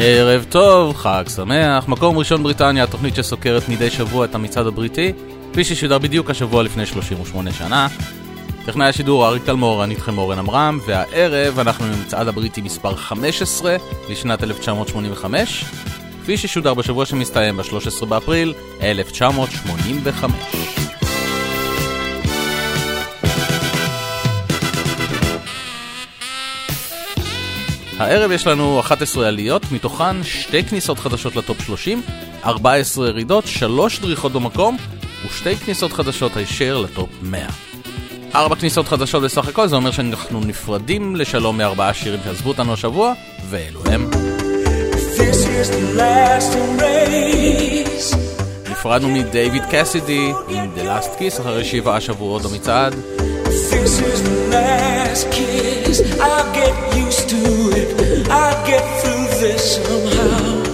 ערב טוב, חג שמח, מקום ראשון בריטניה, התוכנית שסוקרת מדי שבוע את המצעד הבריטי, כפי ששודר בדיוק השבוע לפני 38 שנה. טכנאי השידור אריק תלמור, אני איתכם אורן עמרם, והערב אנחנו עם המצעד הבריטי מספר 15 לשנת 1985, כפי ששודר בשבוע שמסתיים ב-13 באפריל 1985. הערב יש לנו 11 עליות, מתוכן שתי כניסות חדשות לטופ 30, 14 ירידות, 3 דריכות במקום ושתי כניסות חדשות הישר לטופ 100. ארבע כניסות חדשות בסך הכל, זה אומר שאנחנו נפרדים לשלום מארבעה שירים שעזבו אותנו השבוע, ואלו הם. נפרדנו מדייוויד קסידי עם The Last Kiss אחרי שבעה שבועות במצעד. This is the last kiss, I'll get used I'll get through this somehow.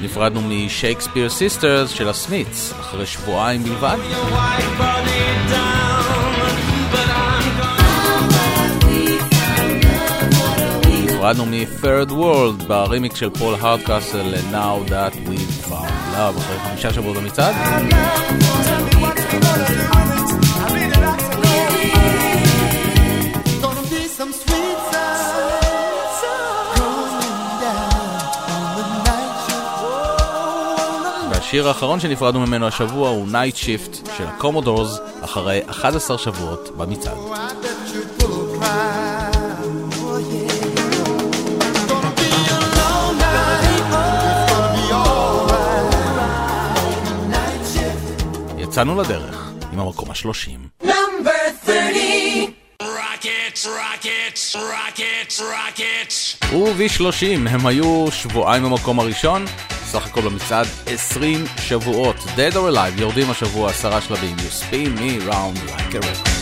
נפרדנו מ Shakespeare's Sister של ה Smiths אחרי שבועיים בלבד. נפרדנו מ- Third World ברימיקס של פול הארדקאסל ל-Now That We've Found Love אחרי חמישה שבועות במצעד. השיר האחרון שנפרדנו ממנו השבוע הוא Night Shift של הקומודורס אחרי 11 שבועות במצעד. יצאנו לדרך עם המקום השלושים. וב-30 הם היו שבועיים במקום הראשון, סך הכל במצעד 20 שבועות. Dead or Alive יורדים השבוע עשרה שלבים. You spin me round like a record.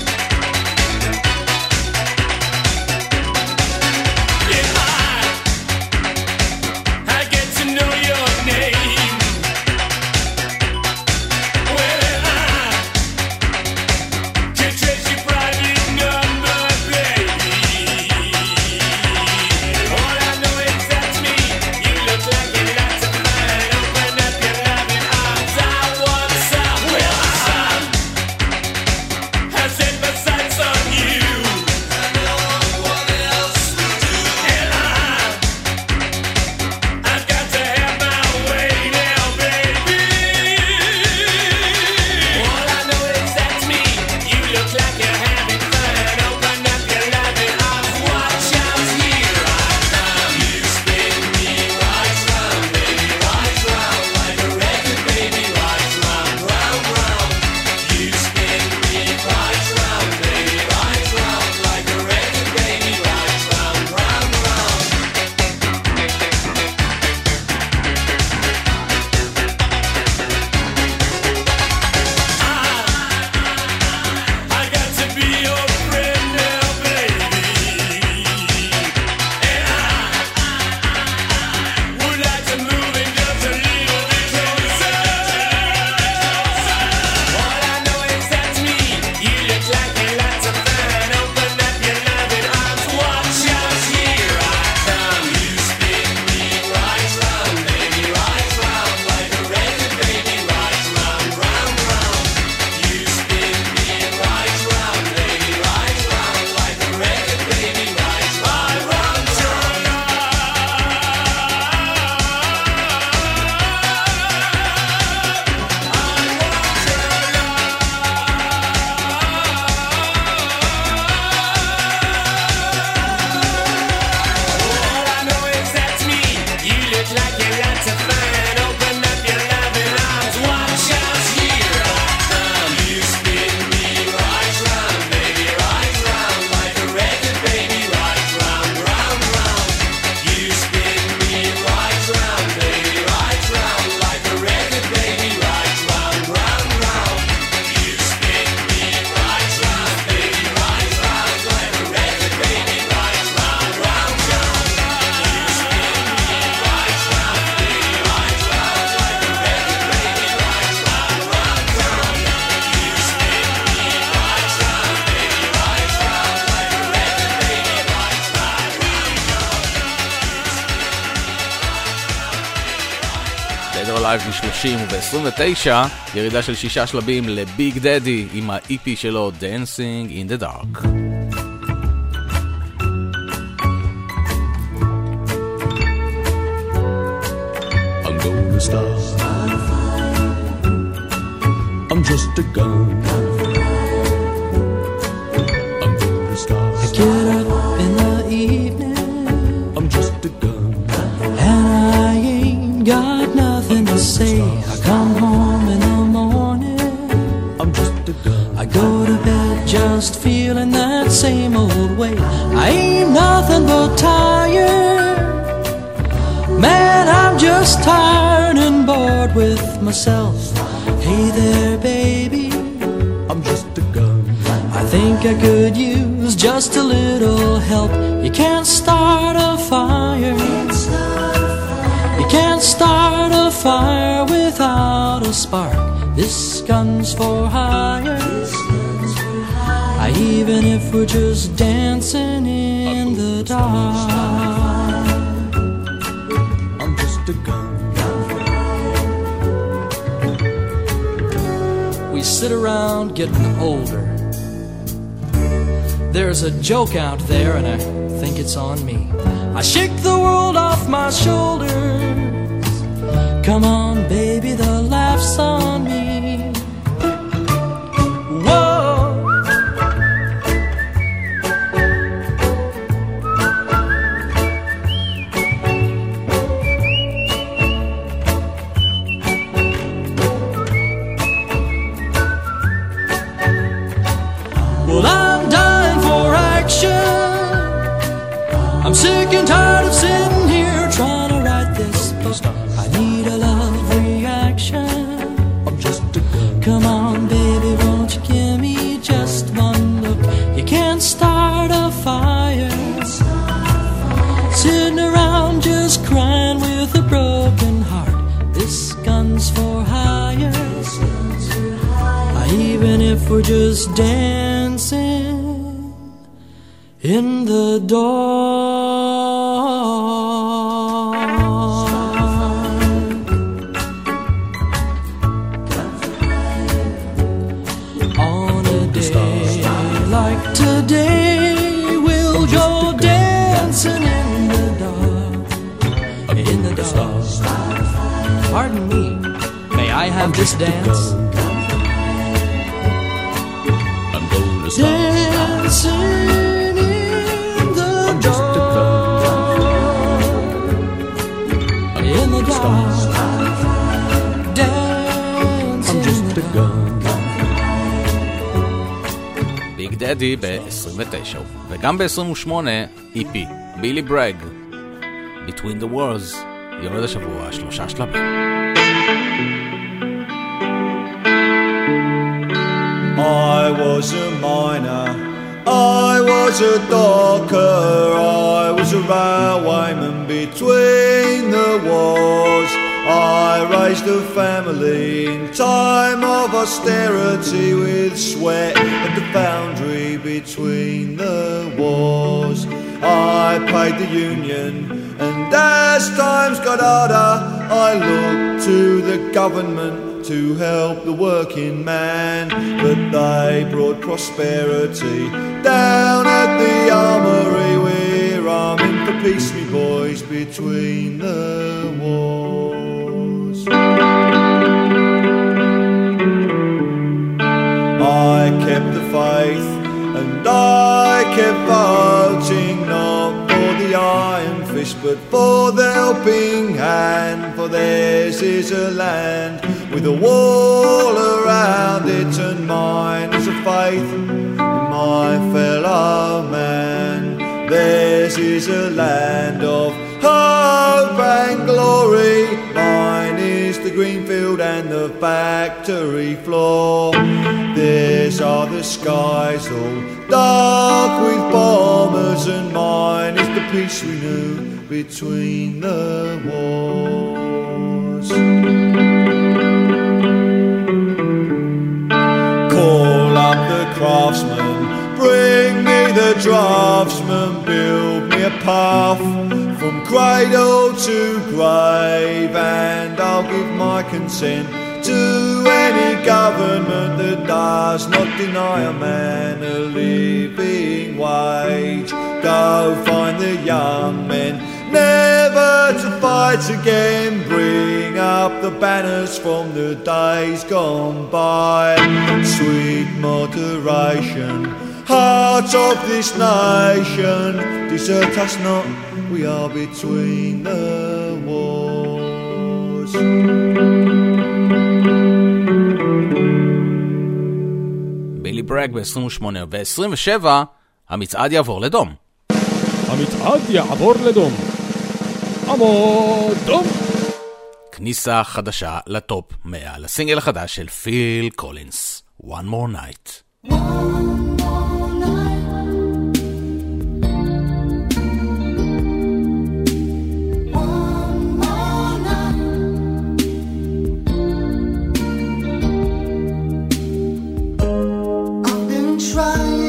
מ-30 וב-29 ירידה של שישה שלבים לביג דדי עם ה-EP שלו Dancing in the Dark. I'm just a gun. But tired. Man, I'm just tired and bored with myself. Hey there, baby. I'm just a gun. I think I could use just a little help. You can't start a fire. You can't start a fire without a spark. This gun's for hire. Even if we're just dancing dark. I'm just a gun. We sit around getting older. There's a joke out there, and I think it's on me. I shake the world off my shoulders. Come on, baby, the laugh's on me. With a broken heart. This gun's for hire. Even if we're just dancing in the dark. I have this dance? I'm gonna start. Dancing in the just a dark. In the dark. I'm Dancing in just the a gun. ביג דדי ב-29, וגם ב-28 EP, בילי ברג, Between the Wars, יורד השבוע שלושה שלבים. I was a miner, I was a docker, I was a railwayman between the wars. I raised a family in time of austerity with sweat at the foundry between the wars. I paid the union, and as times got harder, I looked to the government to help the working man. But they brought prosperity down at the armory. We're arming for peace, me boys, between the wars. I kept the faith and I kept voting the but for the helping hand for theirs is a land with a wall around it and mine is a faith in my fellow man. Theirs is a land of hope and glory. Mine is the green field and the factory floor. Theirs are the skies all dark with bombers and mine is the peace we knew between the wars. Call up the craftsman, bring me the draftsman, build me a path from cradle to grave, and I'll give my consent to any government that does not deny a man a living wage. Go find the young men never to fight again. Bring up the banners from the days gone by. Sweet moderation, heart of this nation, desert us not, we are between the wars. בילי ברג ב-28 ו-27, המצעד יעבור לדום. המצעד יעבור לדום. המועדון. כניסה חדשה לטופ 100 לסינגל החדש של פיל קולינס, One More Night. One trying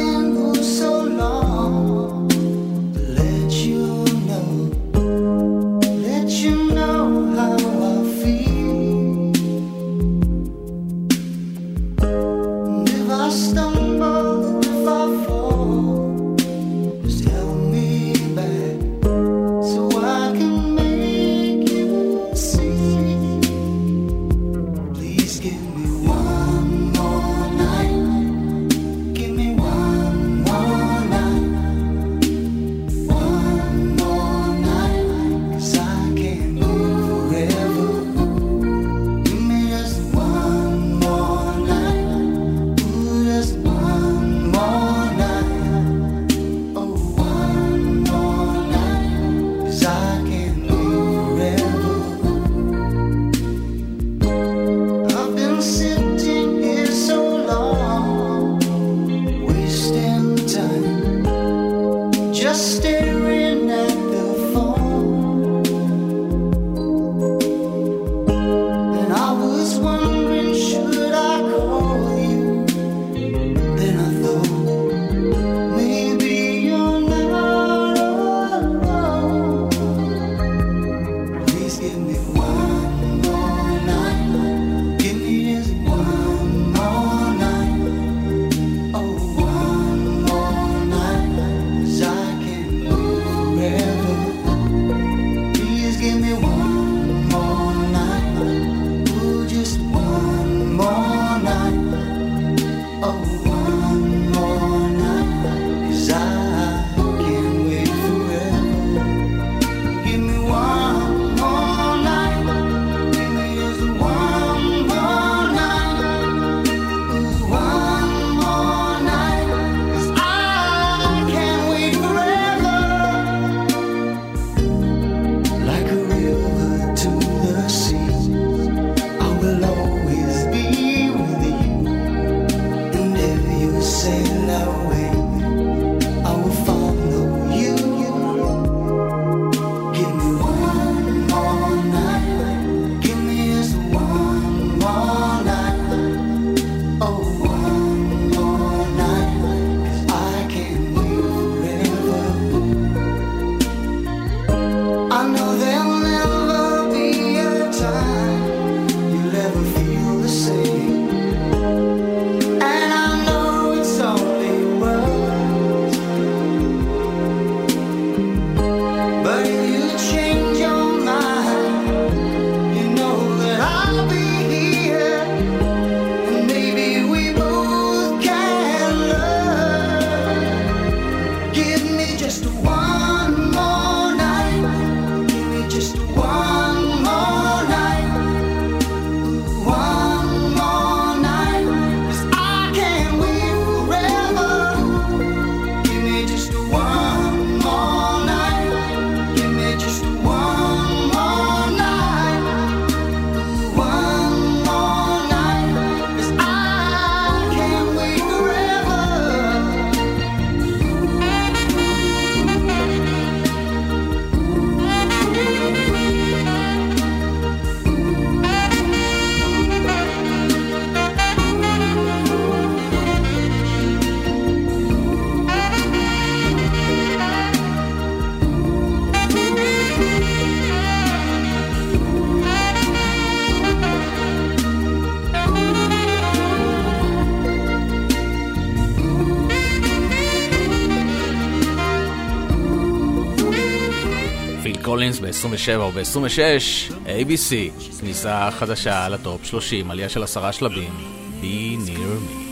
קולינס ב-27 וב-26, ABC, כניסה חדשה לטופ 30, עלייה של עשרה שלבים, Be Near Me.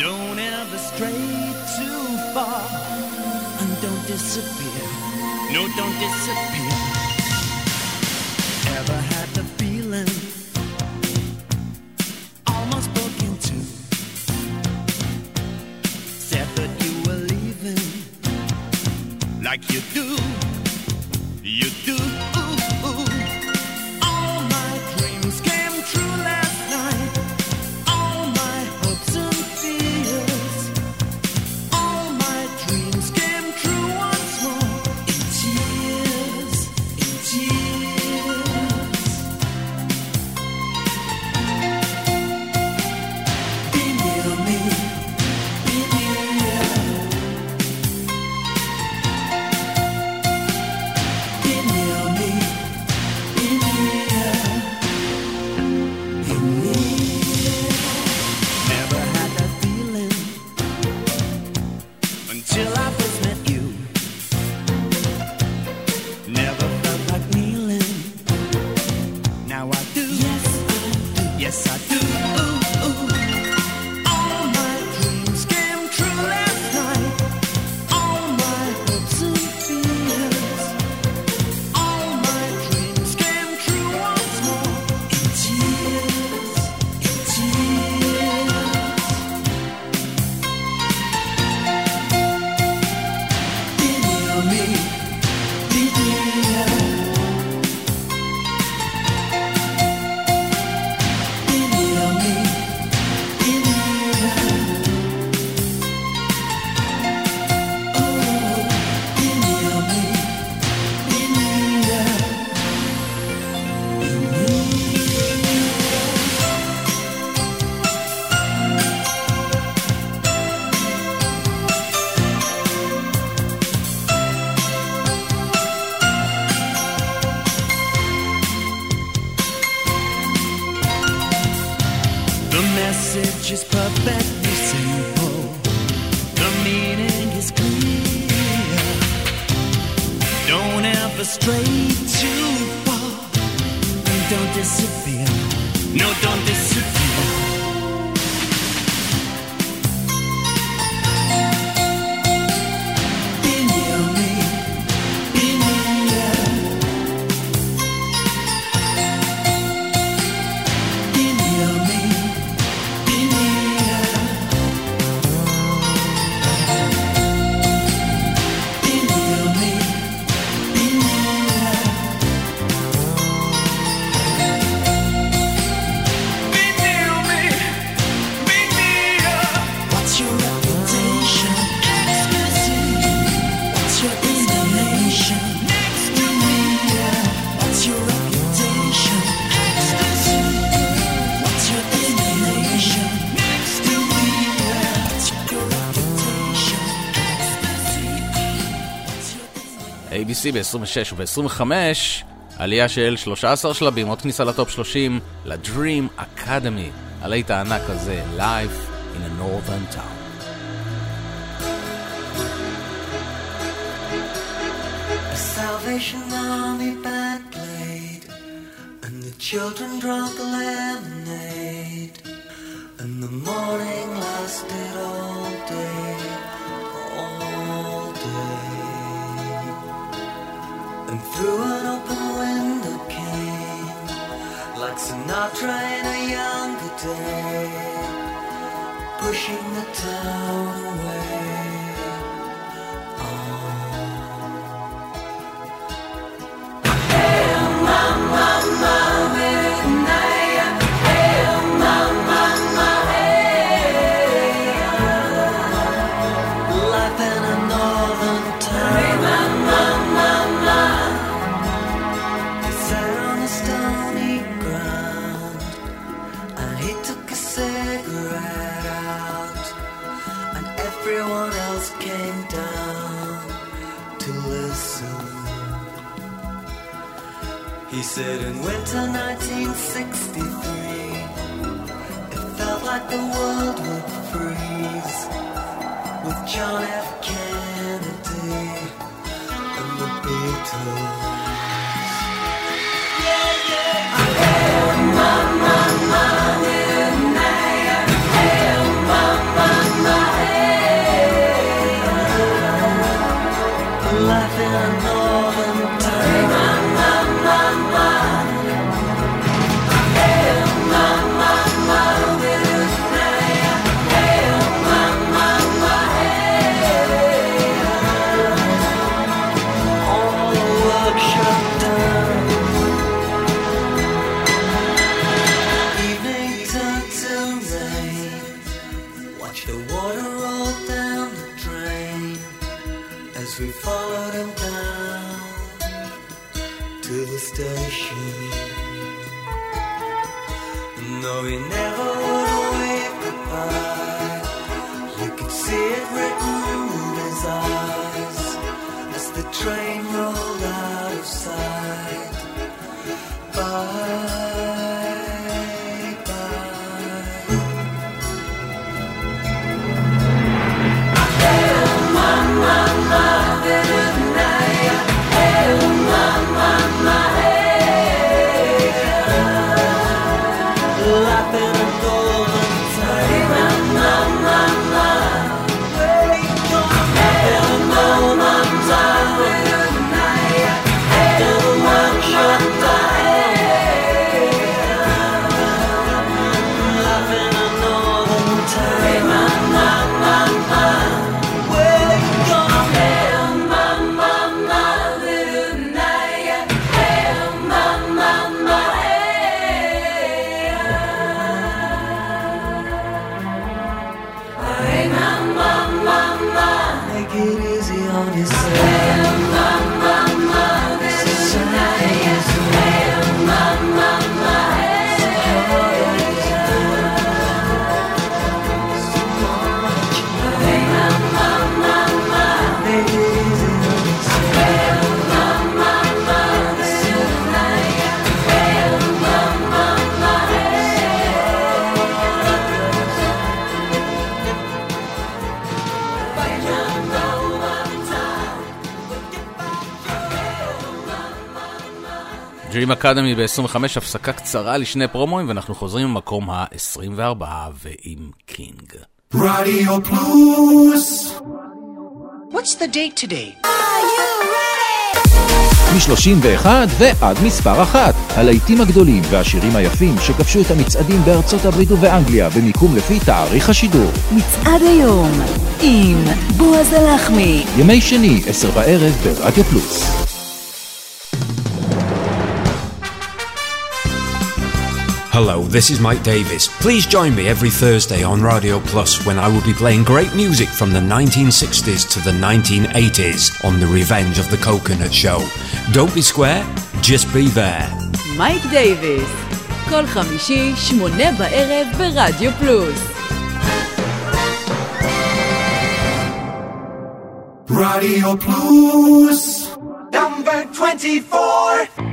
Don't ever stray too far and don't disappear. No, don't disappear. Ever had the feeling like you do. ABC ב-26 וב-25, עלייה של 13 שלבים, עוד כניסה לטופ 30, ל-Dream Academy, הלהיט הענק הזה, Life in a Northern Town. Salvation Army band played, and the children drank lemonade, and the morning lasted all day, And through an open window came, like Sinatra in a younger day, pushing the town away. Said in winter 1963, it felt like the world would freeze with John F. Kennedy and the Beatles. 70 אקדמי ב-25, הפסקה קצרה לשני פרומואים, ואנחנו חוזרים למקום ה-24 ועם קינג. רדיו פלוס! What's the date today? מ-31 ועד מספר אחת. הלהיטים הגדולים והשירים היפים שכבשו את המצעדים בארצות הברית ובאנגליה במיקום לפי תאריך השידור. מצעד היום עם בועז הלחמי. ימי שני, עשר בערב ברדיו פלוס. Hello, this is Mike Davis. Please join me every Thursday on Radio Plus when I will be playing great music from the 1960s to the 1980s on The Revenge of the Coconut Show. Don't be square, just be there. מייק דייוויס, כל חמישי, שמונה בערב ברדיו פלוס. Radio Plus. Number 24.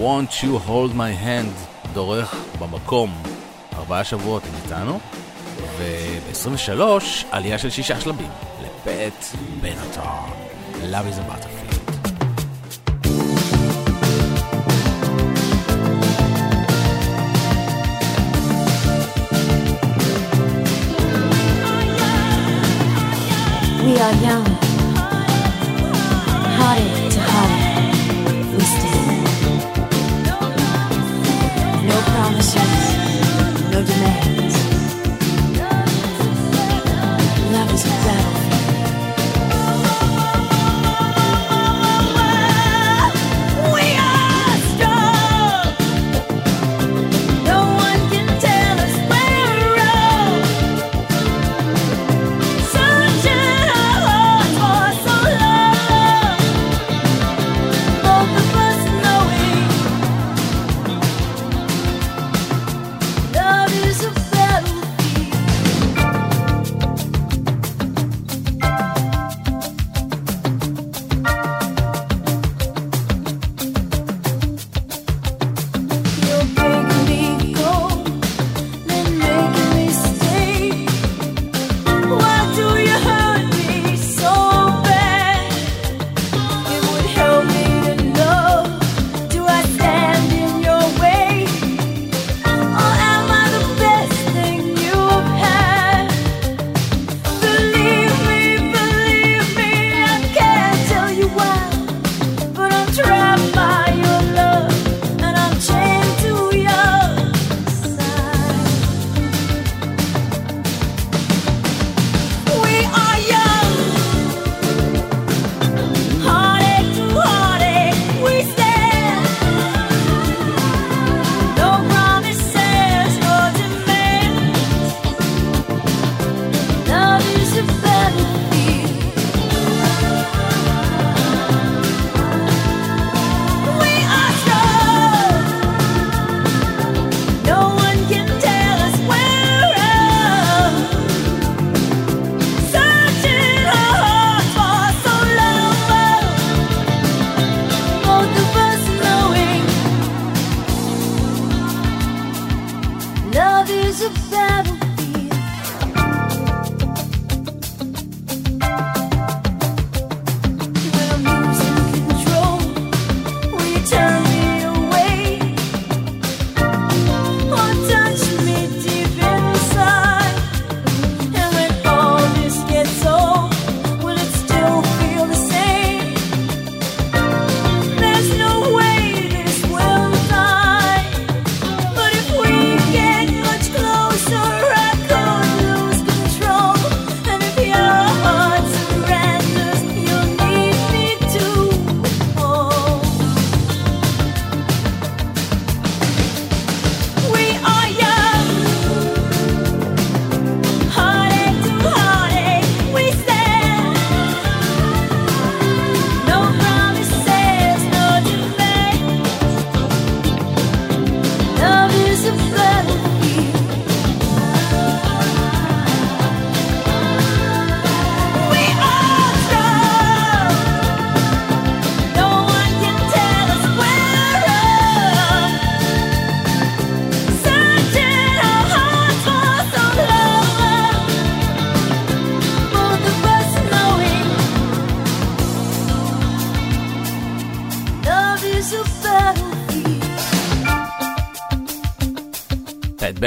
Want you hold my hand דורך במקום ארבעה שבועות, הם איתנו, וב-23 עלייה של שישה שלבים לבית בנטון. Love is a butterfield. We are young.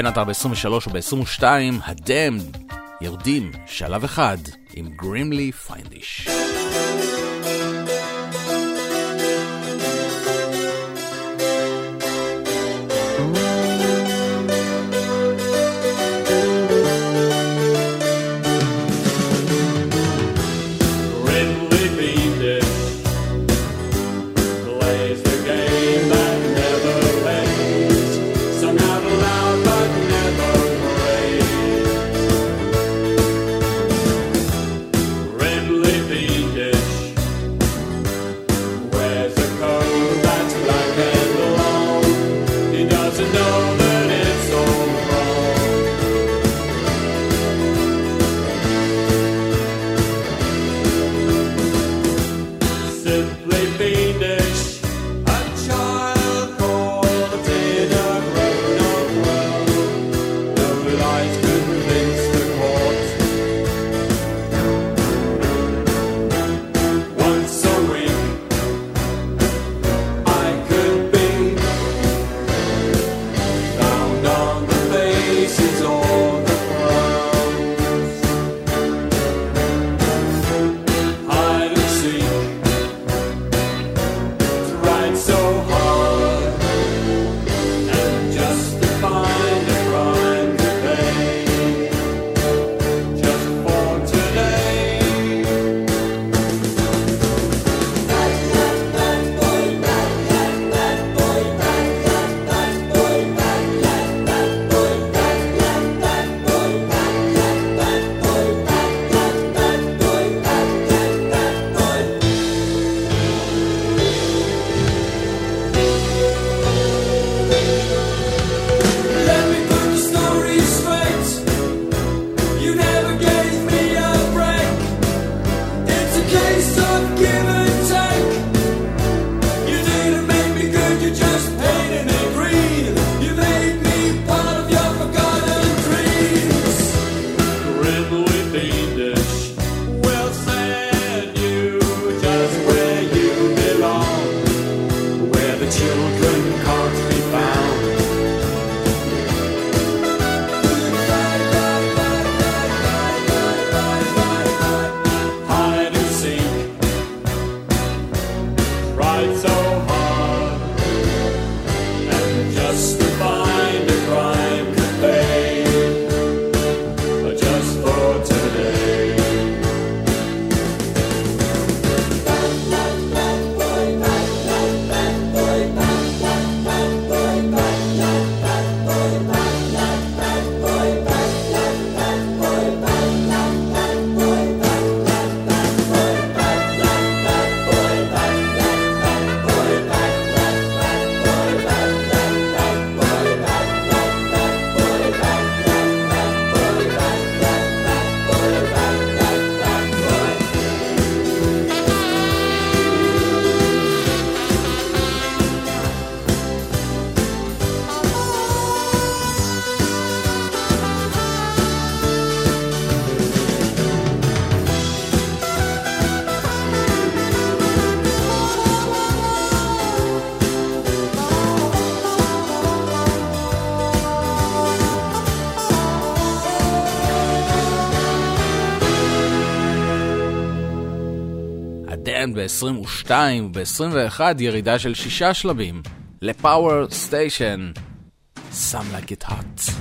בין אתר ב-23 וב-22, הדם ירדים שלב אחד עם גרימלי פיינדיש. ב-22 וב-21 ירידה של שישה שלבים לפאוור סטיישן. Some like it hot.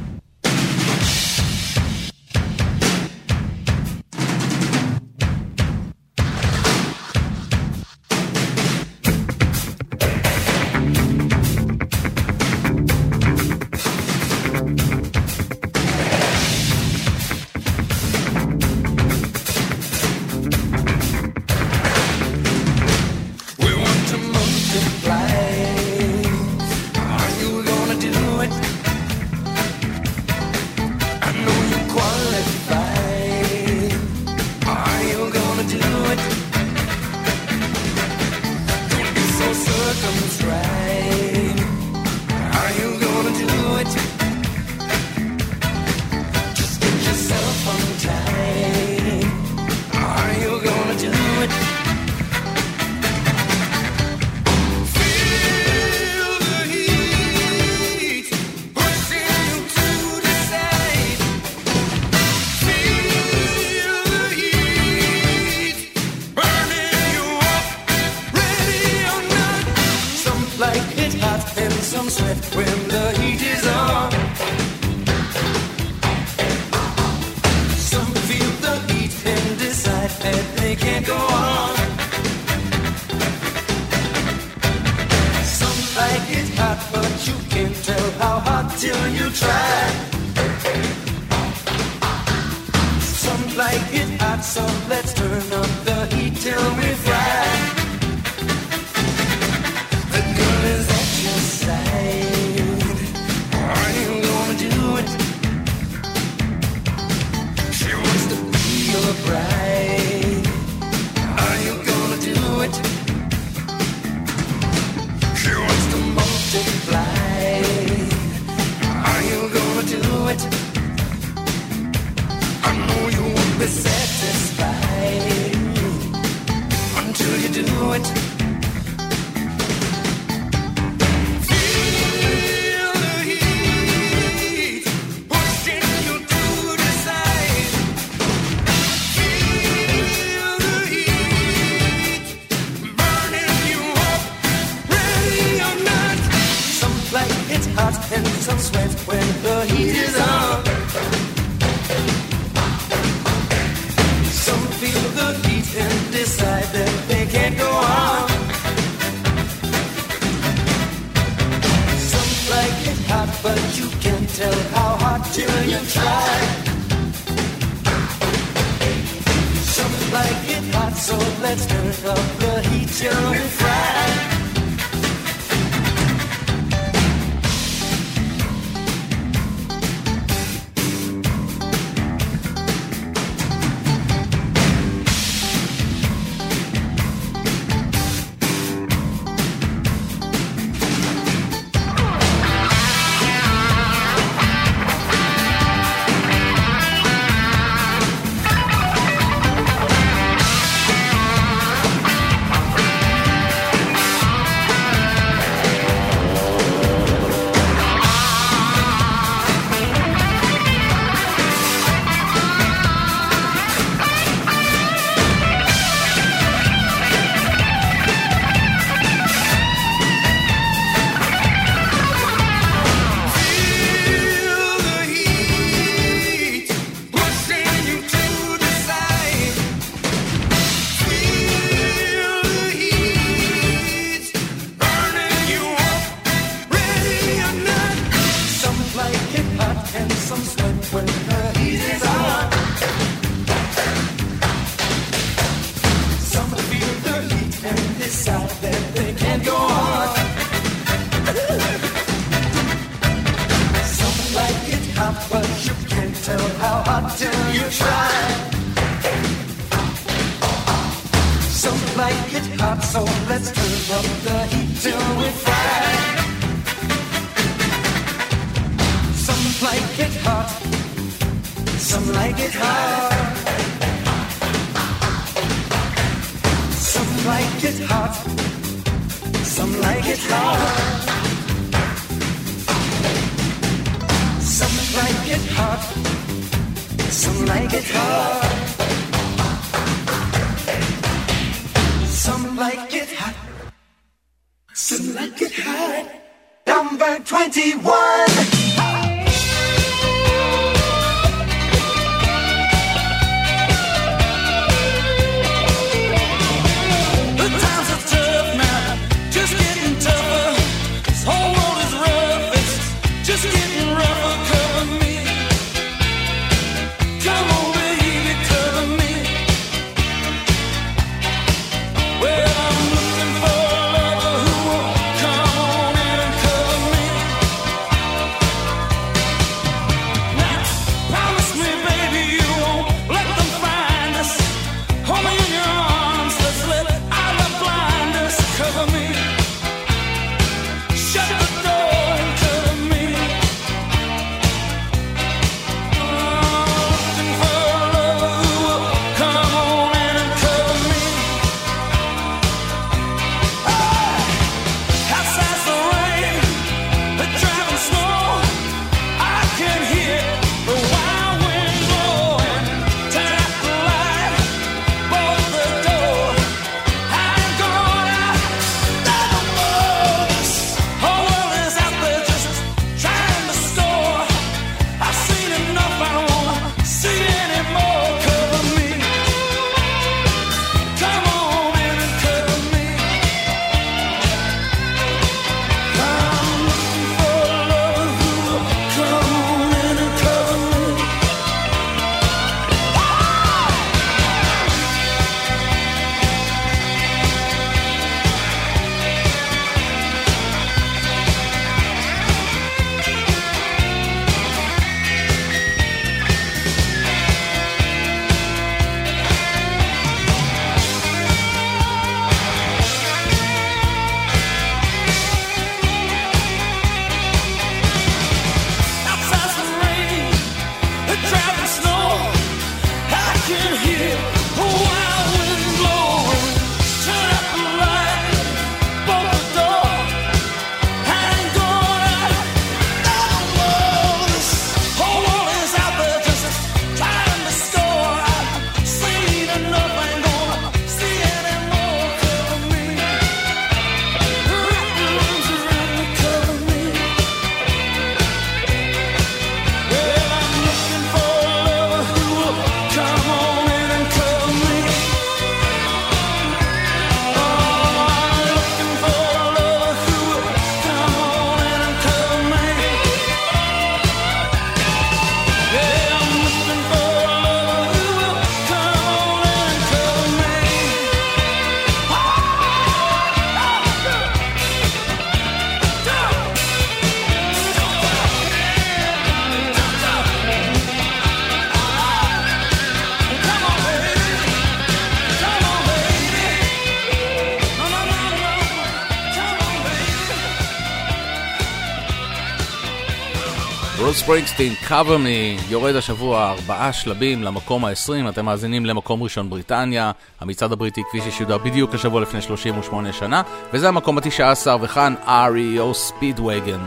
ספרינגסטין, קאבר מי, יורד השבוע ארבעה שלבים למקום ה-20, אתם מאזינים למקום ראשון בריטניה, המצעד הבריטי כפי ששודר בדיוק השבוע לפני 38 שנה, וזה המקום ה-19 וכאן REO ספידווגן.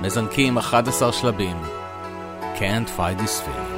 מזנקים 11 שלבים. Can't fight this feeling.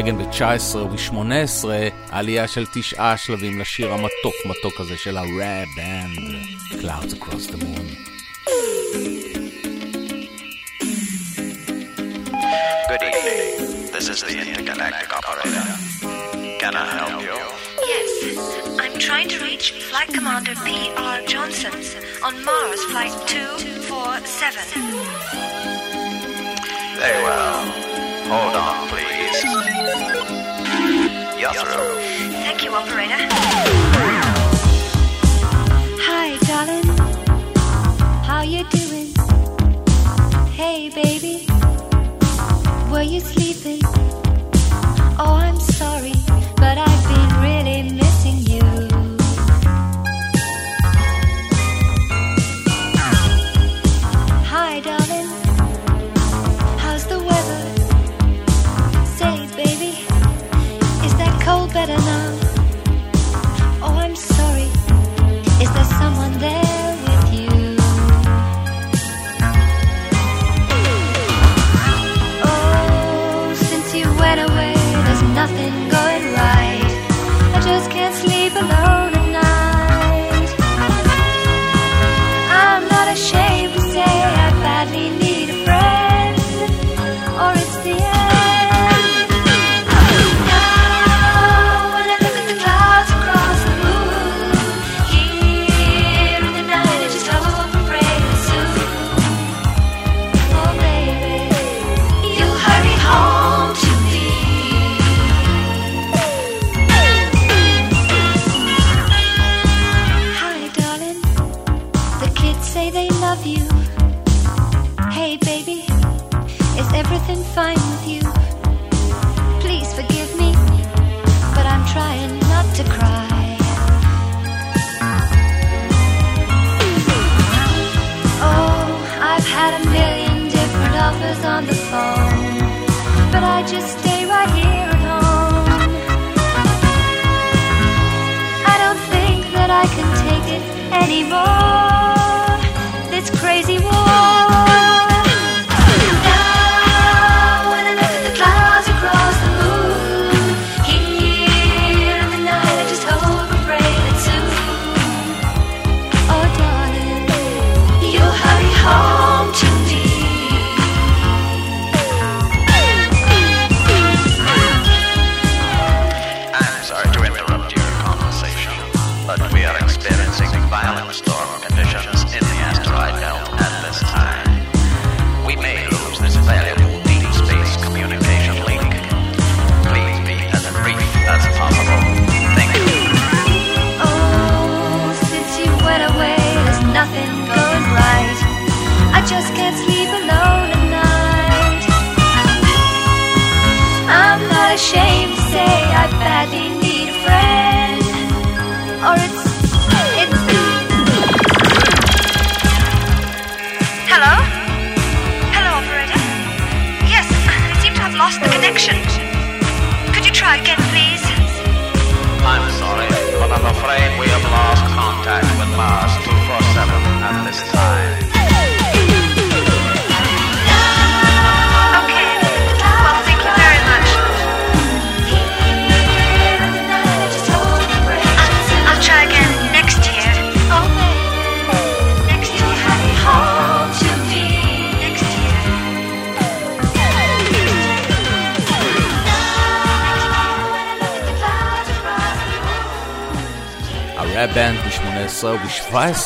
רגן ב-19 וב-18, עלייה של תשעה שלבים לשיר המתוק מתוק הזה של ה-Rare Band, Clouds Across the Moon. Good evening. This is the intergalactic operator. Can I help you? Yes. I'm trying to reach Flight Commander P.R. Johnson on Mars Flight 247. Very well. Hold on, please. Yasser. Thank you, operator. Hi, darling.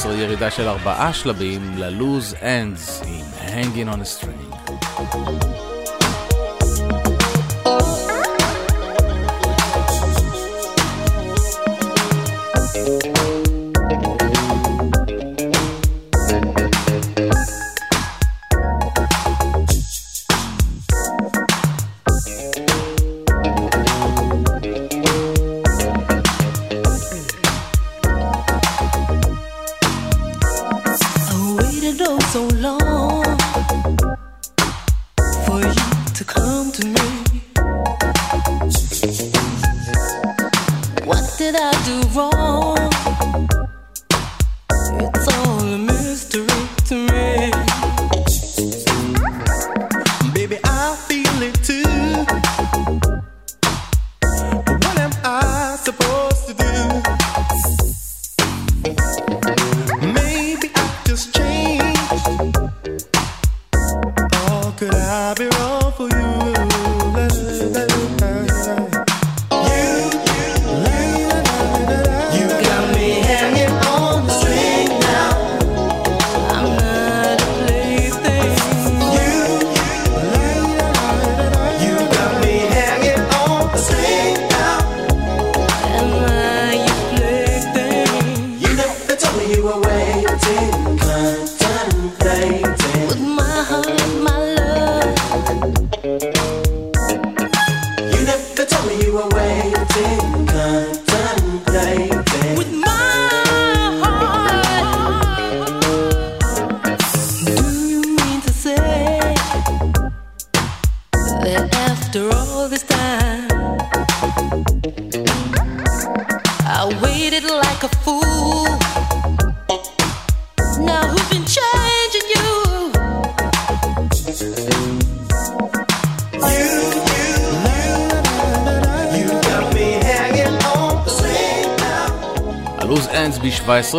2017, ירידה של ארבעה שלבים ללוז אנדס עם Hanging on a String.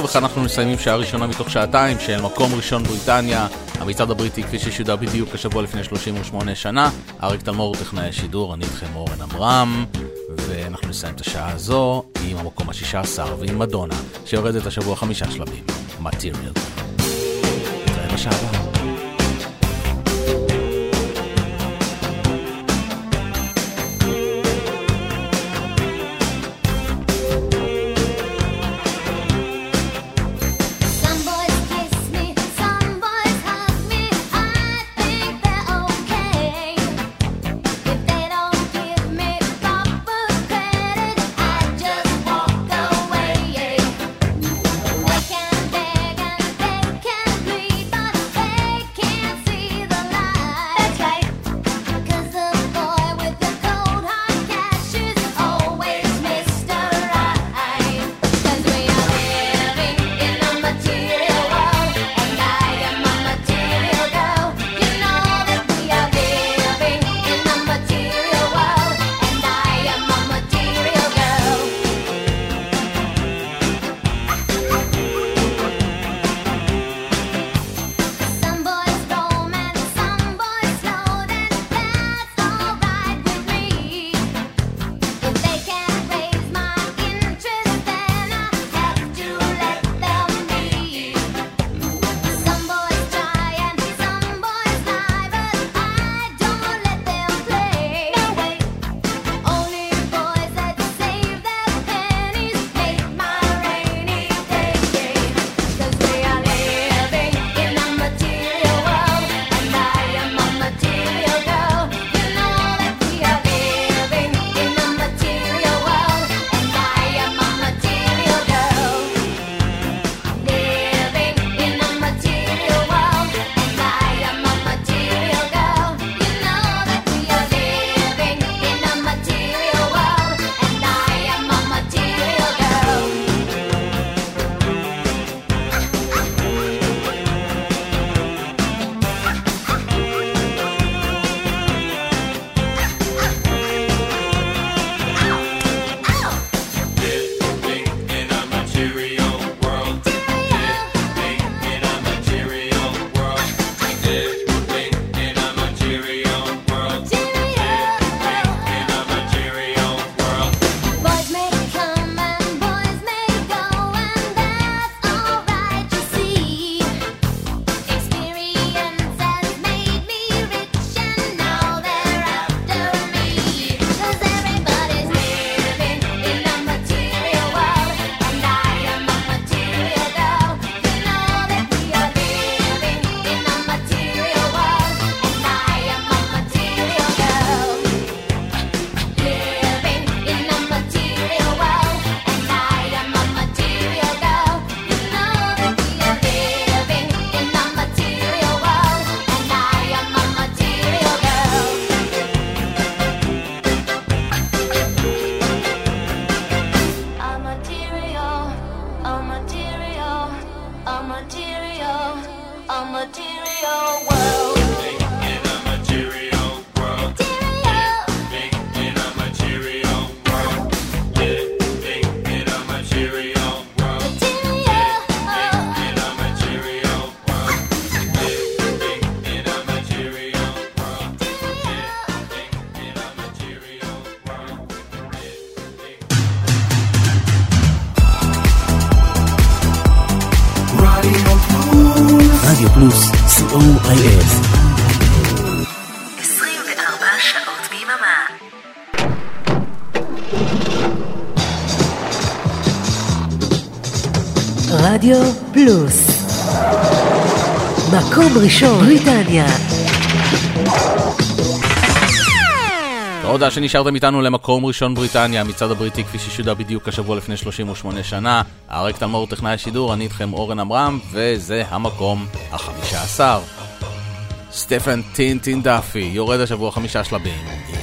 ואנחנו מסיימים שעה ראשונה מתוך שעתיים של מקום ראשון בריטניה, המצעד הבריטי כפי ששודר בדיוק השבוע לפני 38 שנה. אריק תלמור, טכנאי השידור, אני איתכם אורן עמרם, ואנחנו נסיים את השעה הזו עם המקום ה-16 ועם מדונה, שיורדת השבוע חמישה שלבים, מטריאל. נתראה בשעה הבאה. רדיו פלוס. מקום ראשון, בריטניה. תודה שנשארתם איתנו למקום ראשון בריטניה, המצעד הבריטי כפי ששודר בדיוק השבוע לפני 38 שנה. אריק תלמור טכנאי השידור, אני איתכם אורן עמרם, וזה המקום החמישה עשר. סטפן טינטין דאפי יורד השבוע חמישה שלבים.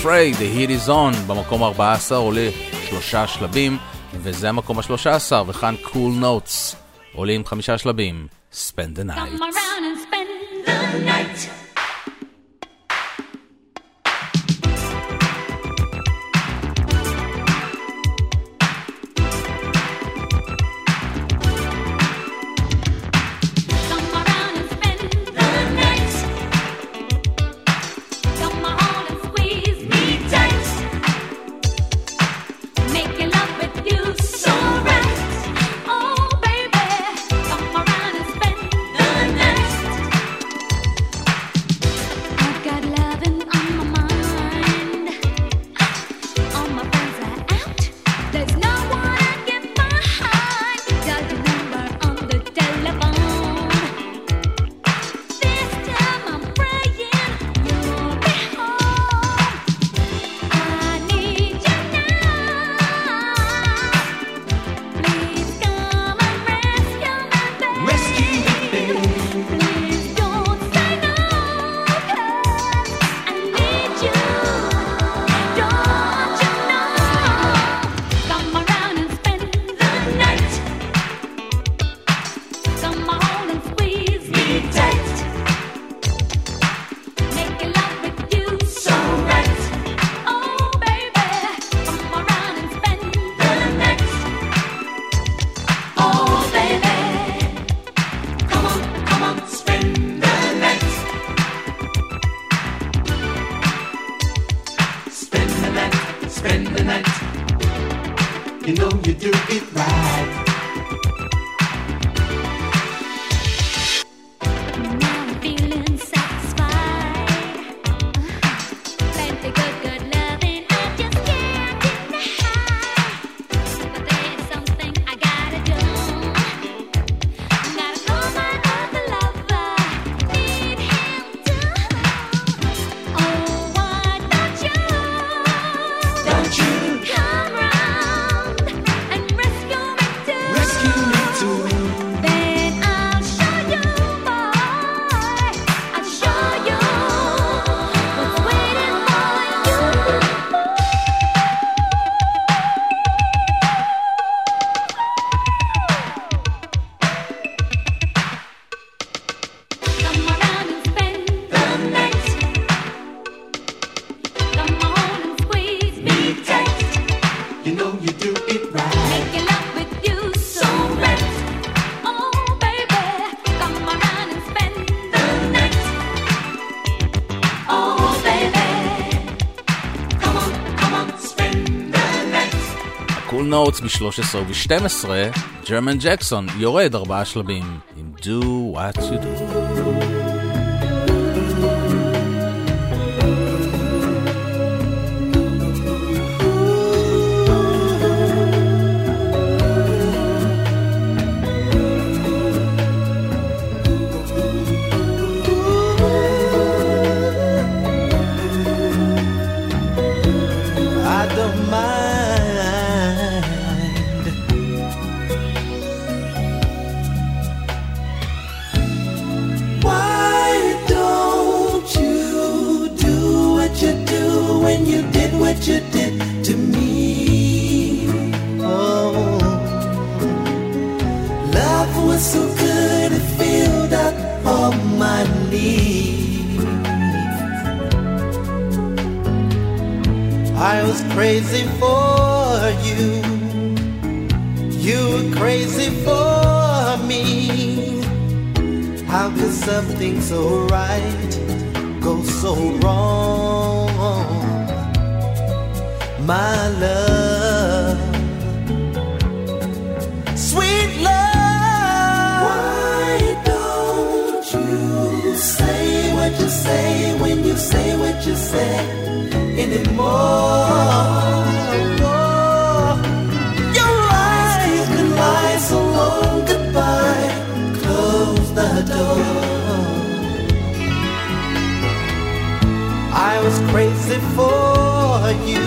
Afraid, The Heat is On, במקום ה-14 עולה שלושה שלבים, וזה המקום ה-13, וכאן Cool Notes עולים חמישה שלבים, Spend the Night. נוטס ב-13 וב-12, ג'רמן ג'קסון יורד ארבעה שלבים עם Do What You Do. say what you said anymore. Your eyes you can lie so long goodbye. Close the door. I was crazy for you.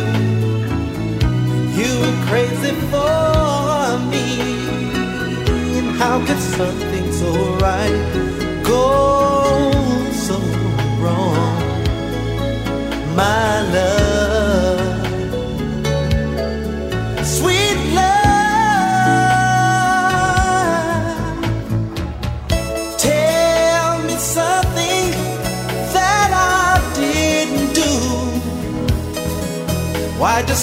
You were crazy for me. How could something so right? my love. Sweet love, tell me something that I didn't do. Why does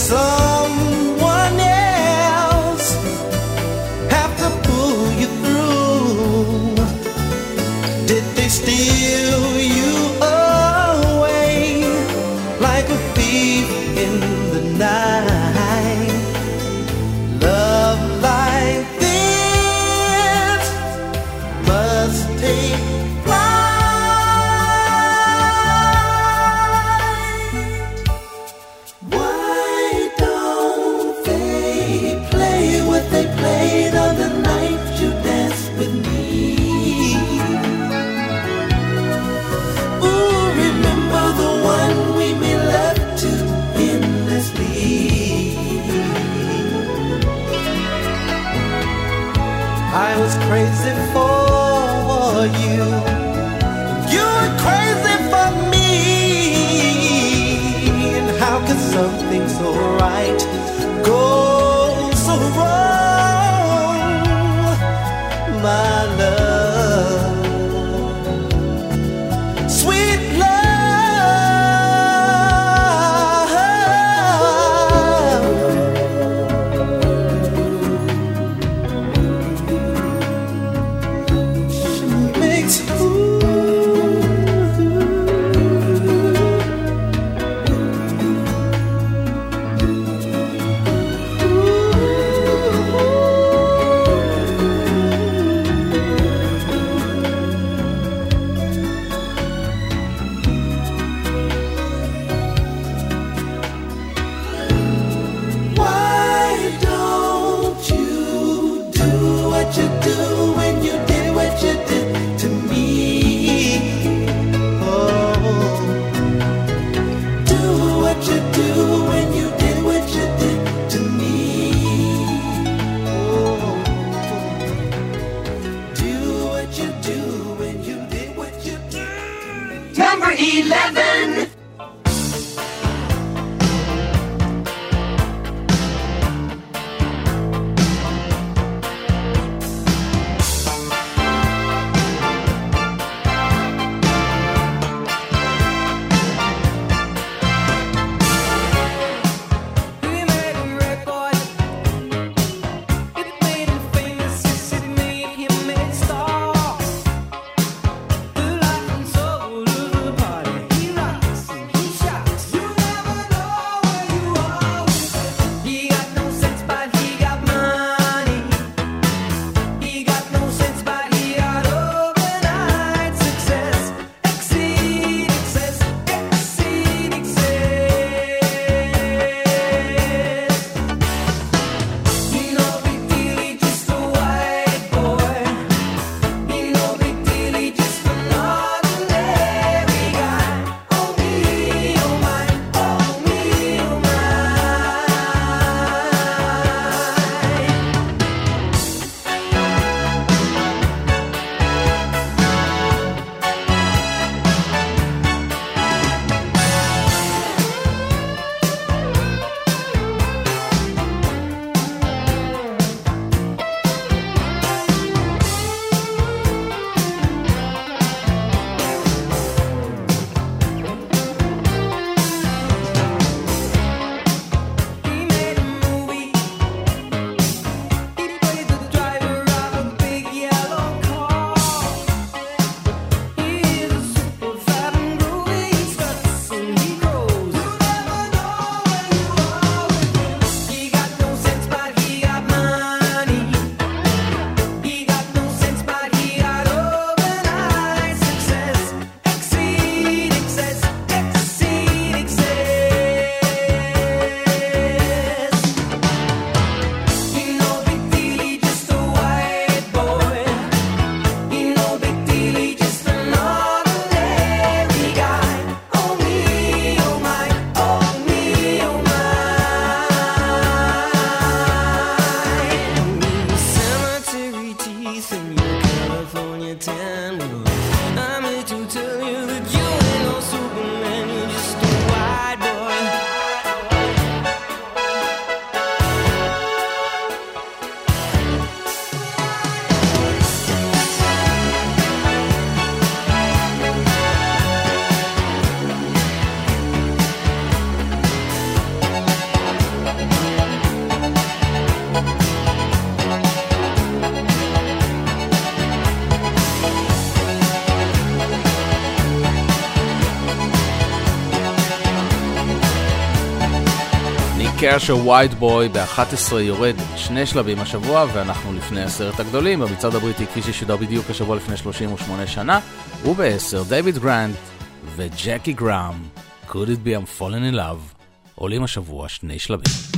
קשר ווייד בוי ב-11 יורד שני שלבים השבוע, ואנחנו לפני עשרת הגדולים, במצעד הבריטי כפי ששודר בדיוק השבוע לפני 38 שנה, וב-10 דייוויד גרנט וג'קי גראם, could it be I'm falling in love, עולים השבוע שני שלבים.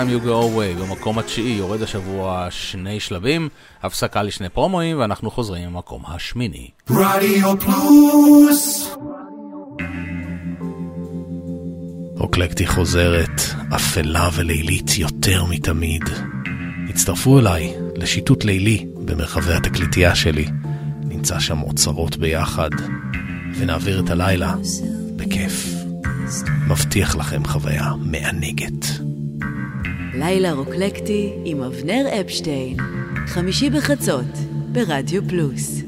Time You Go Away במקום התשיעי יורד השבוע שני שלבים, הפסקה לשני פרומואים ואנחנו חוזרים למקום השמיני. רדיו פלוס! אוקלקטי חוזרת, אפלה ולילית יותר מתמיד. הצטרפו אליי לשיטוט לילי במרחבי התקליטייה שלי. נמצא שם אוצרות ביחד, ונעביר את הלילה בכיף. מבטיח לכם חוויה מענגת. לילה רוקלקטי עם אבנר אפשטיין, חמישי בחצות, ברדיו פלוס.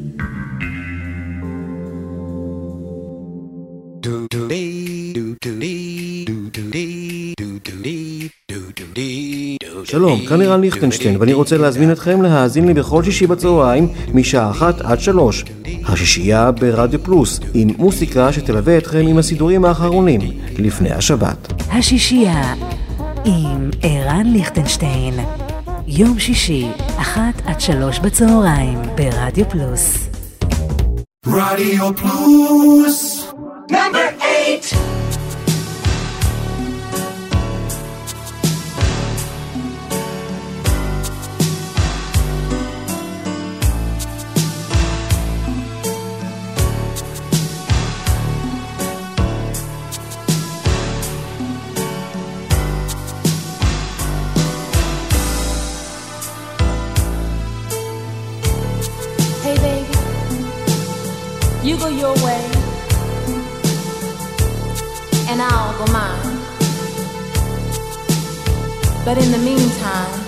שלום, כאן נירן ליכטנשטיין, ואני רוצה להזמין אתכם להאזין לי בכל שישי בצהריים, משעה אחת עד שלוש. השישייה ברדיו פלוס, עם מוסיקה שתלווה אתכם עם הסידורים האחרונים, לפני השבת. השישייה עם ערן ליכטנשטיין. יום שישי, אחת עד שלוש בצהריים, ברדיו פלוס. רדיו פלוס, נאמבר אייט! But in the meantime,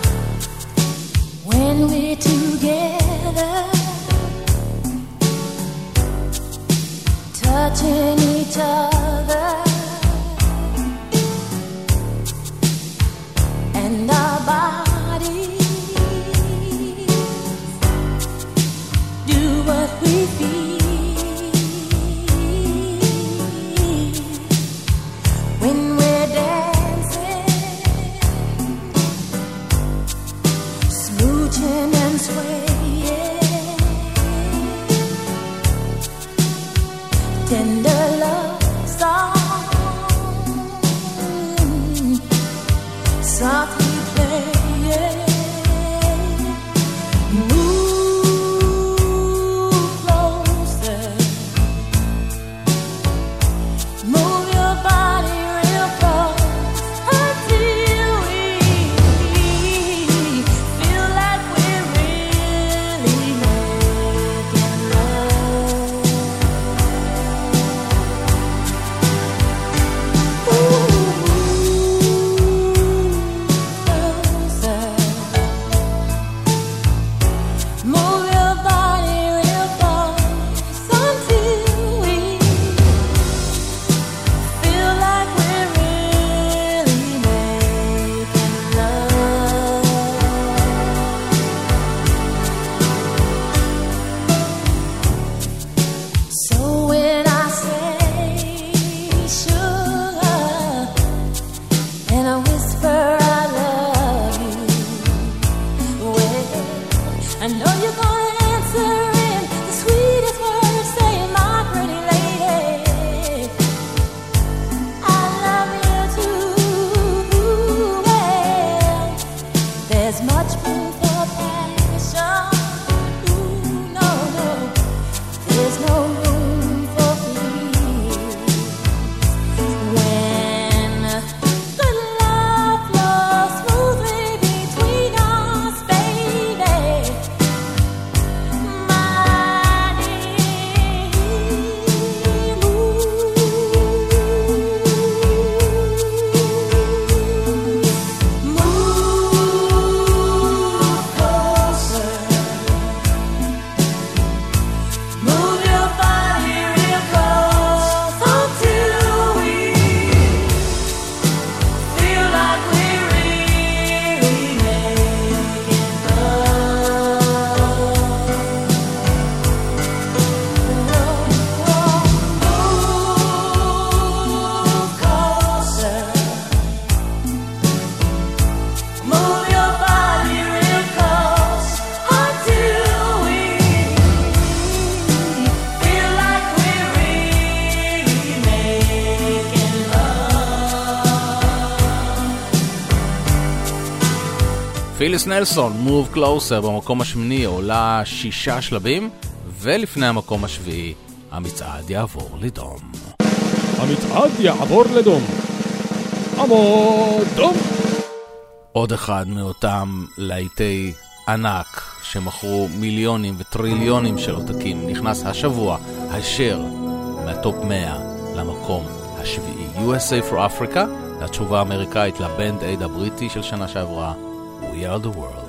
פיליס נלסון, Move Closer במקום השמיני עולה שישה שלבים, ולפני המקום השביעי, המצעד יעבור לדום. המצעד יעבור לדום. עמוד עוד אחד מאותם להיטי ענק שמכרו מיליונים וטריליונים של עותקים נכנס השבוע הישר מהטופ 100 למקום השביעי. USA for Africa, התשובה האמריקאית לבנד אייד הבריטי של שנה שעברה, we are the world.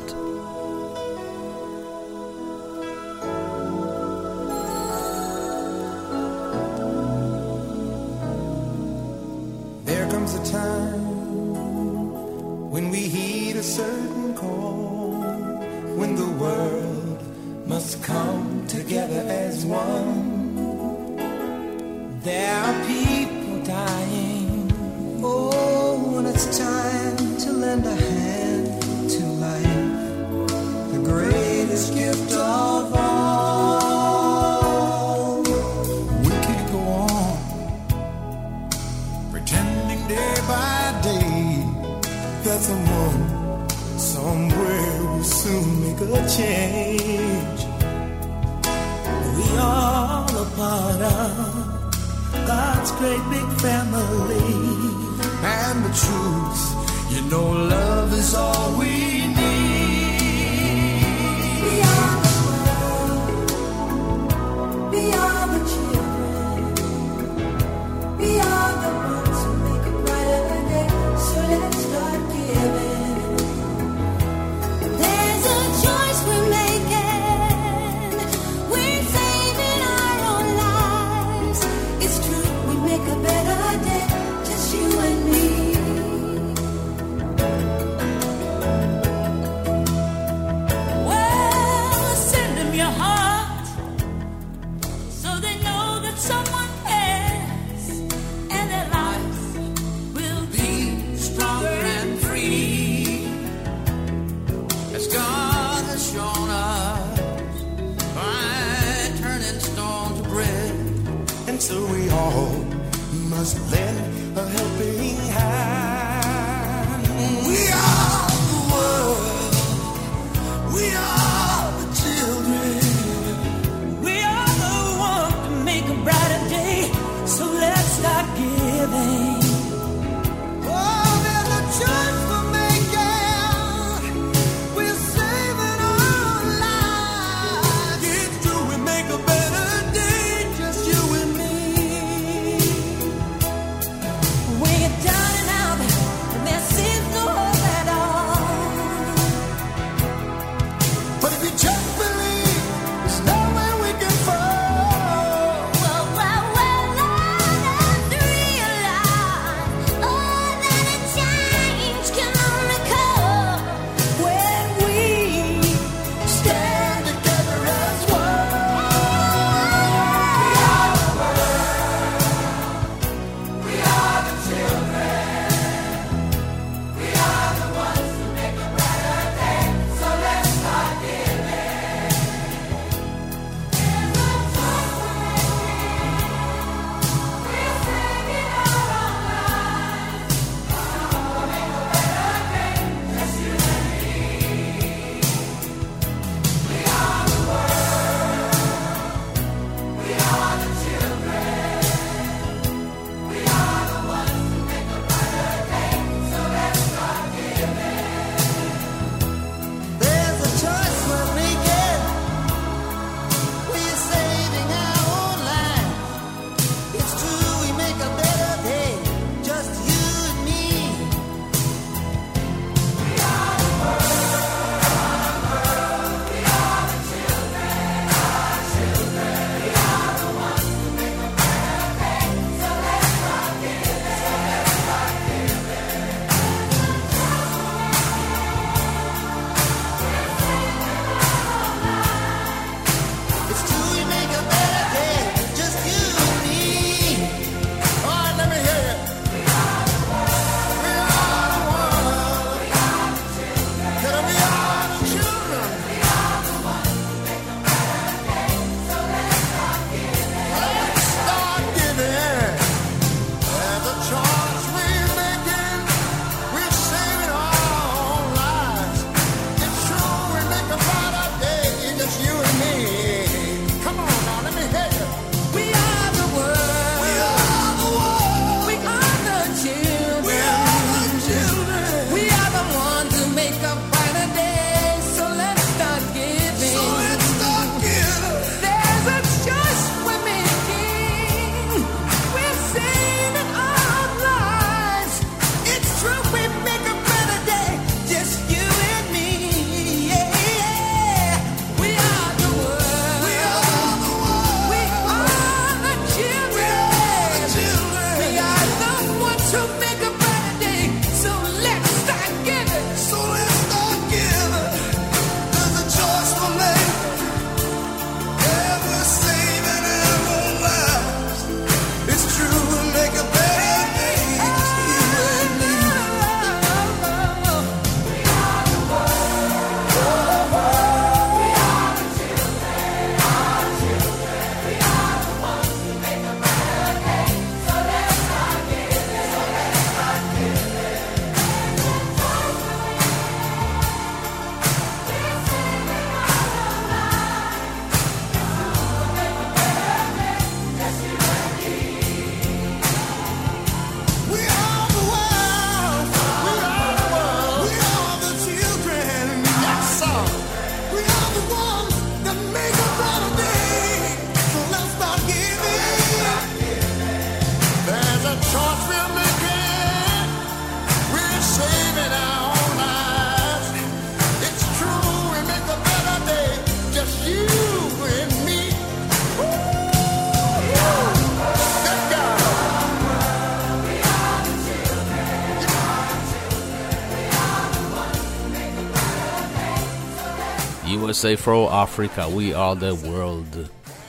say for Africa, we are the world,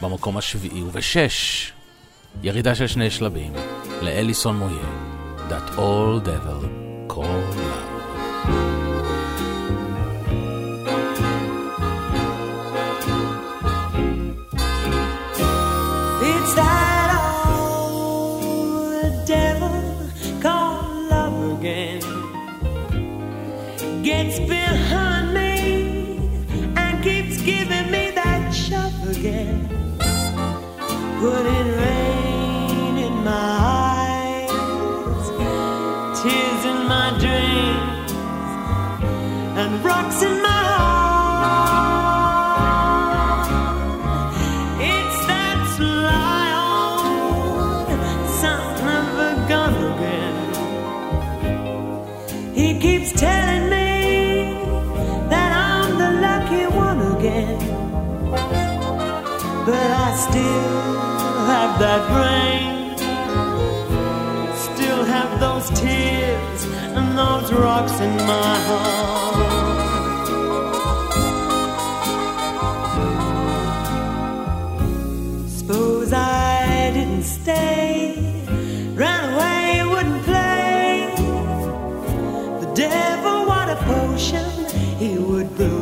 במקום השביעי ובשש. ירידה של שני שלבים, לאליסון מויה, That All Devil. my dreams and rocks in my heart. It's that sly old son of a gun again. He keeps telling me that I'm the lucky one again, but I still have that brain, still have those tears those rocks in my heart. Suppose I didn't stay, ran away, wouldn't play. The devil, what a potion he would brew.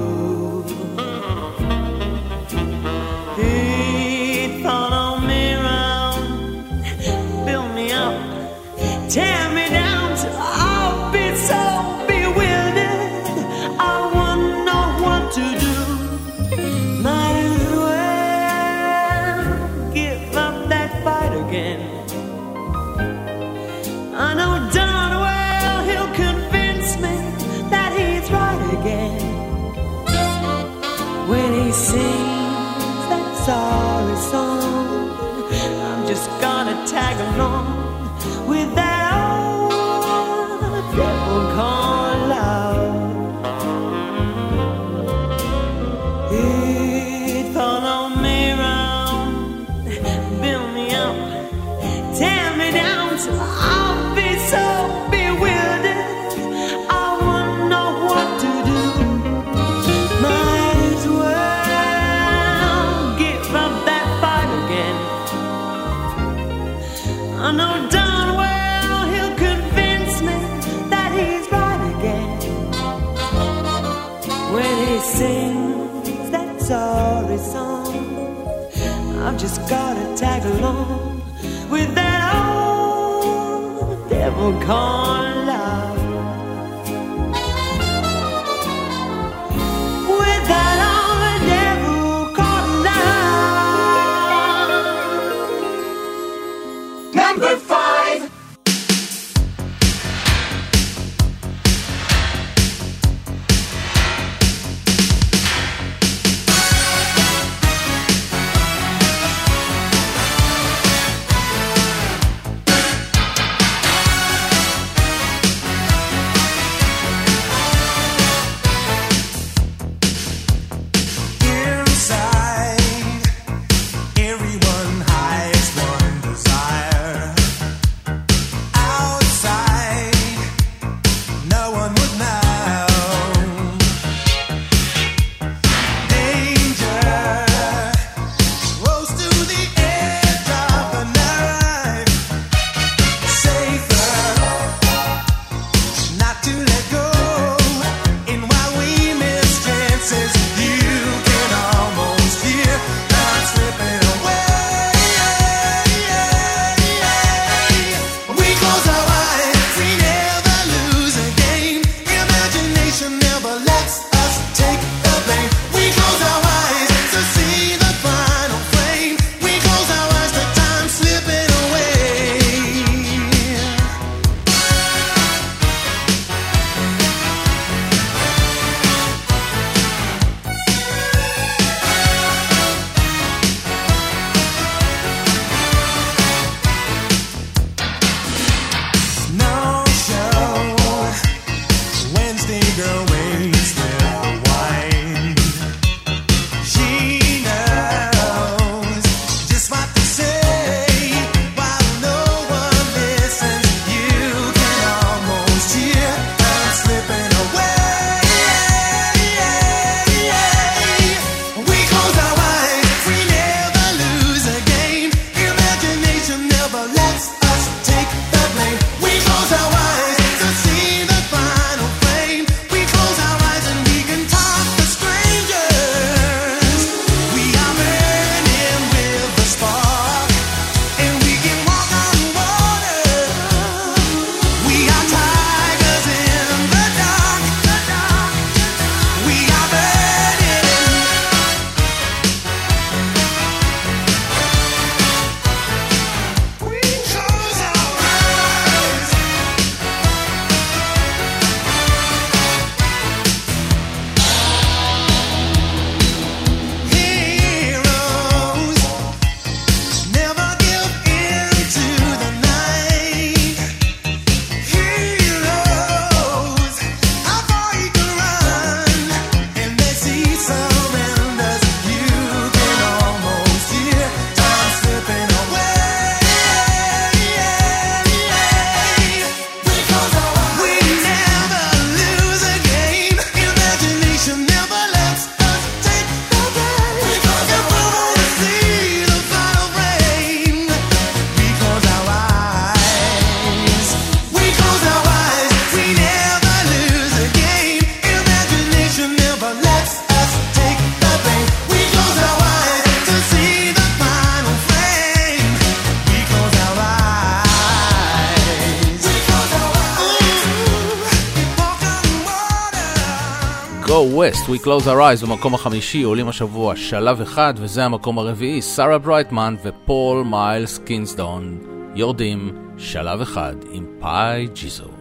We Close Our Eyes במקום החמישי, עולים השבוע שלב אחד, וזה המקום הרביעי, שרה ברייטמן ופול מיילס קינסדון יורדים שלב אחד עם פאי ג'יזו.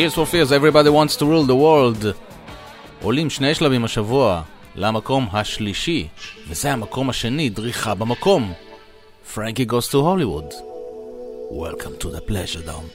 Tears for Fears, Everybody Wants to Rule the World. עולים שני שלבים השבוע למקום השלישי, וזה המקום השני, דריכה במקום. פרנקי goes to Hollywood. Welcome to the pleasure dome.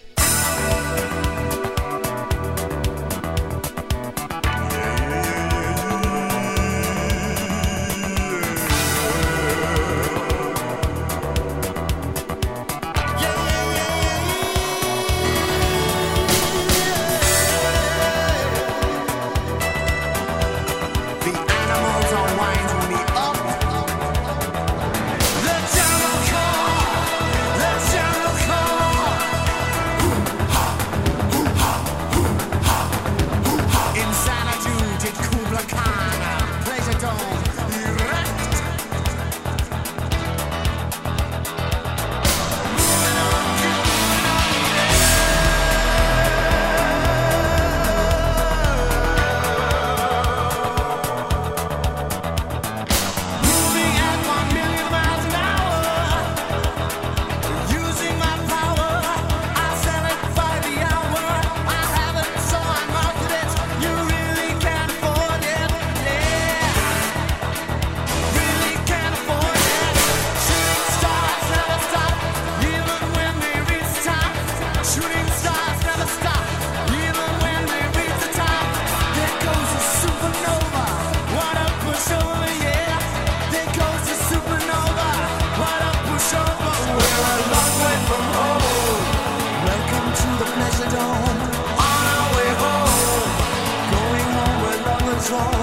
floor.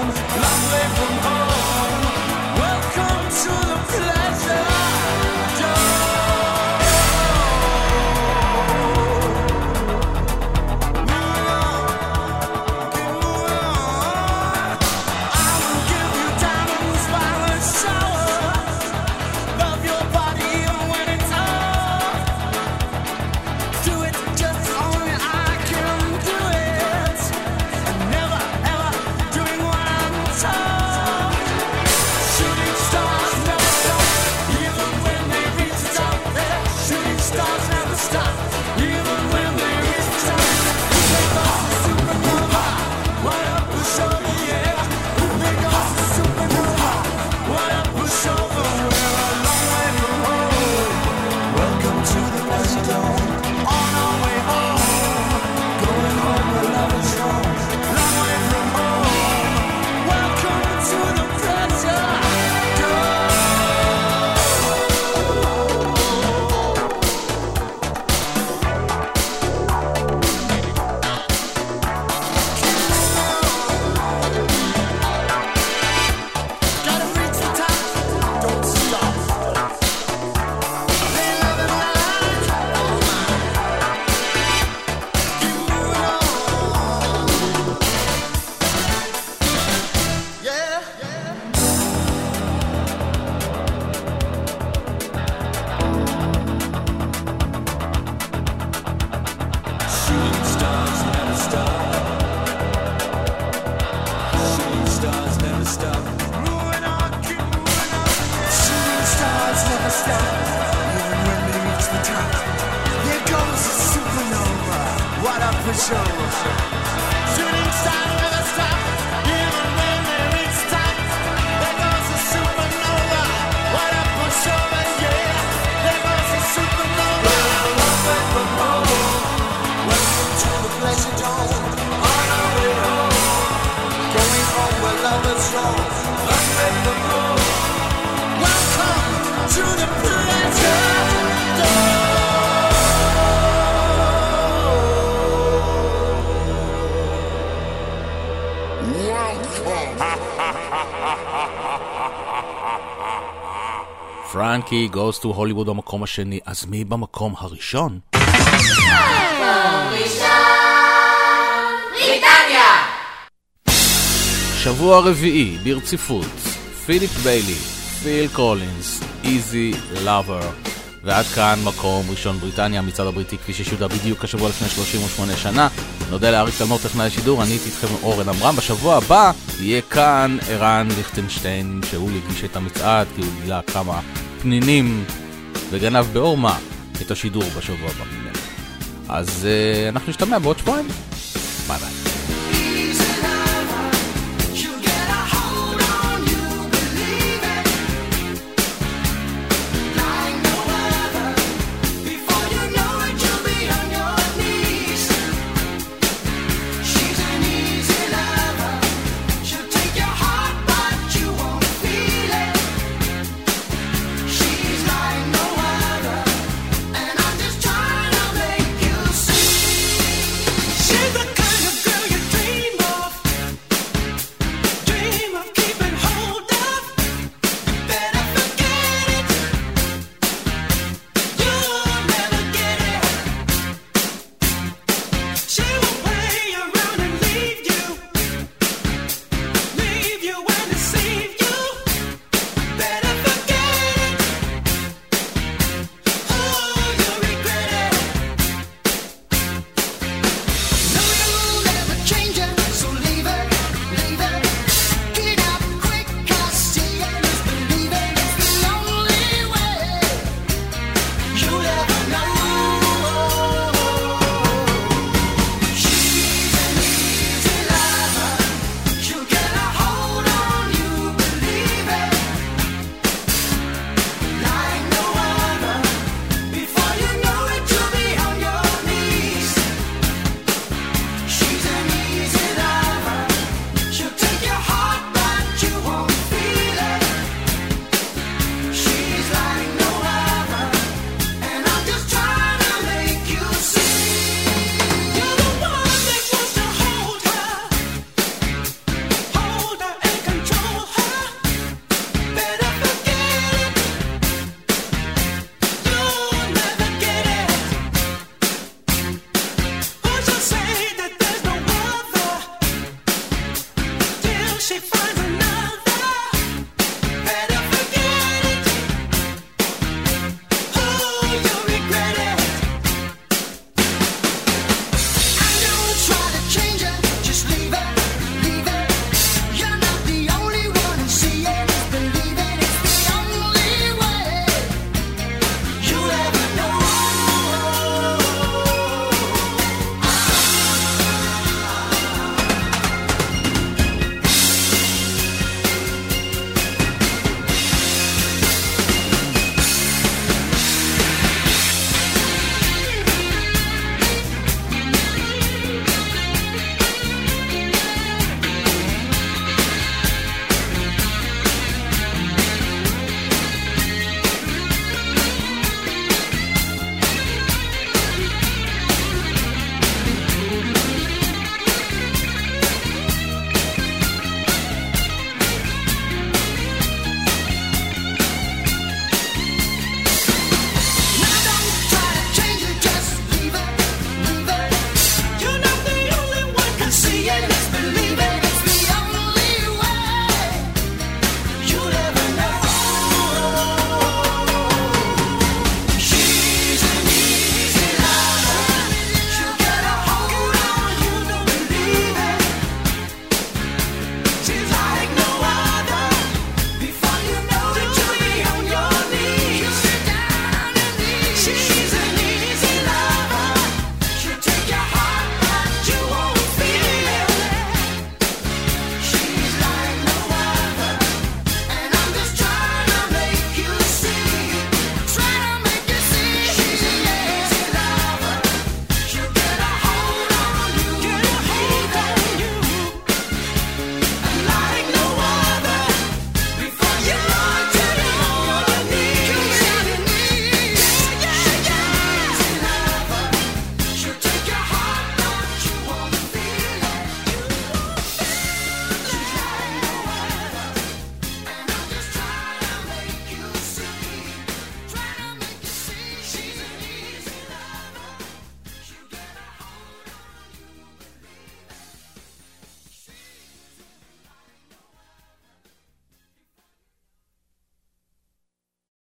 מנקי goes to הוליווד במקום השני, אז מי במקום הראשון? שבוע רביעי ברציפות, פיליפ ביילי, פיל קולינס, Easy Lover. ועד כאן מקום ראשון בריטניה, המצעד הבריטי כפי ששודר בדיוק השבוע לפני 38 שנה. נודה לאריק תלמור טכנאי השידור, אני הייתי איתכם אורן עמרם. בשבוע הבא יהיה כאן ערן ליכטנשטיין, שהוא יגיש את המצעד, כי הוא גילה כמה פנינים וגנב בעורמה את השידור בשבוע הבא. אז אה, אנחנו נשתמע בעוד שבועיים.